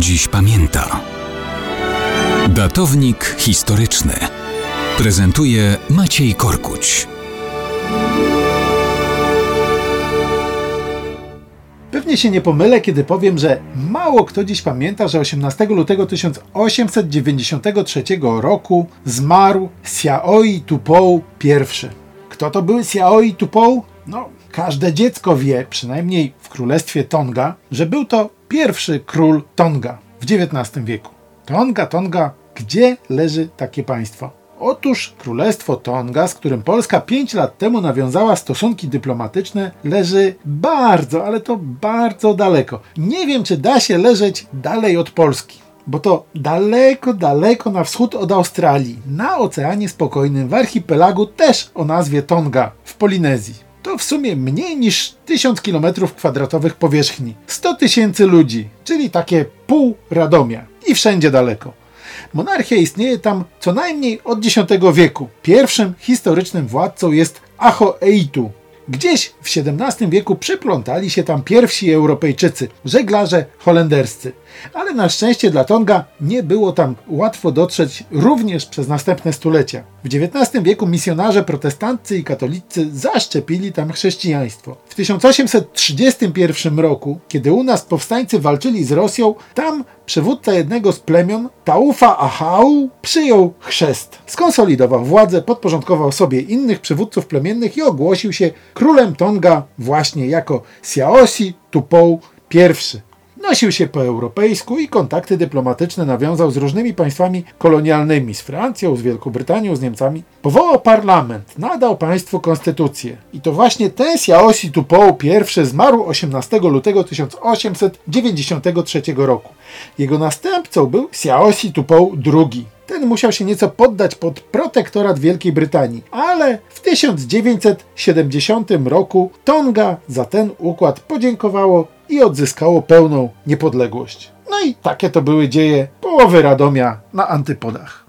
dziś pamięta. Datownik historyczny prezentuje Maciej Korkuć. Pewnie się nie pomylę, kiedy powiem, że mało kto dziś pamięta, że 18 lutego 1893 roku zmarł Xiaoi Tupou I. Kto to był Xiaoi Tupou? No, każde dziecko wie, przynajmniej w królestwie Tonga, że był to pierwszy król Tonga w XIX wieku. Tonga, Tonga, gdzie leży takie państwo? Otóż Królestwo Tonga, z którym Polska 5 lat temu nawiązała stosunki dyplomatyczne, leży bardzo, ale to bardzo daleko. Nie wiem, czy da się leżeć dalej od Polski, bo to daleko, daleko na wschód od Australii, na Oceanie Spokojnym, w archipelagu też o nazwie Tonga, w Polinezji. To w sumie mniej niż 1000 km2 powierzchni. 100 tysięcy ludzi, czyli takie pół Radomia. I wszędzie daleko. Monarchia istnieje tam co najmniej od X wieku. Pierwszym historycznym władcą jest Aho Eitu. Gdzieś w XVII wieku przyplątali się tam pierwsi Europejczycy, żeglarze holenderscy. Ale na szczęście dla Tonga nie było tam łatwo dotrzeć również przez następne stulecia. W XIX wieku misjonarze protestanccy i katolicy zaszczepili tam chrześcijaństwo. W 1831 roku, kiedy u nas powstańcy walczyli z Rosją, tam przywódca jednego z plemion, Taufa Ahau, przyjął chrzest. Skonsolidował władzę, podporządkował sobie innych przywódców plemiennych i ogłosił się królem Tonga właśnie jako Siaosi Tupou I. Nosił się po europejsku i kontakty dyplomatyczne nawiązał z różnymi państwami kolonialnymi, z Francją, z Wielką Brytanią, z Niemcami. Powołał parlament, nadał państwu konstytucję. I to właśnie ten Siaosi Tupou I zmarł 18 lutego 1893 roku. Jego następcą był Siaosi Tupou II. Musiał się nieco poddać pod protektorat Wielkiej Brytanii, ale w 1970 roku Tonga za ten układ podziękowało i odzyskało pełną niepodległość. No i takie to były dzieje połowy Radomia na antypodach.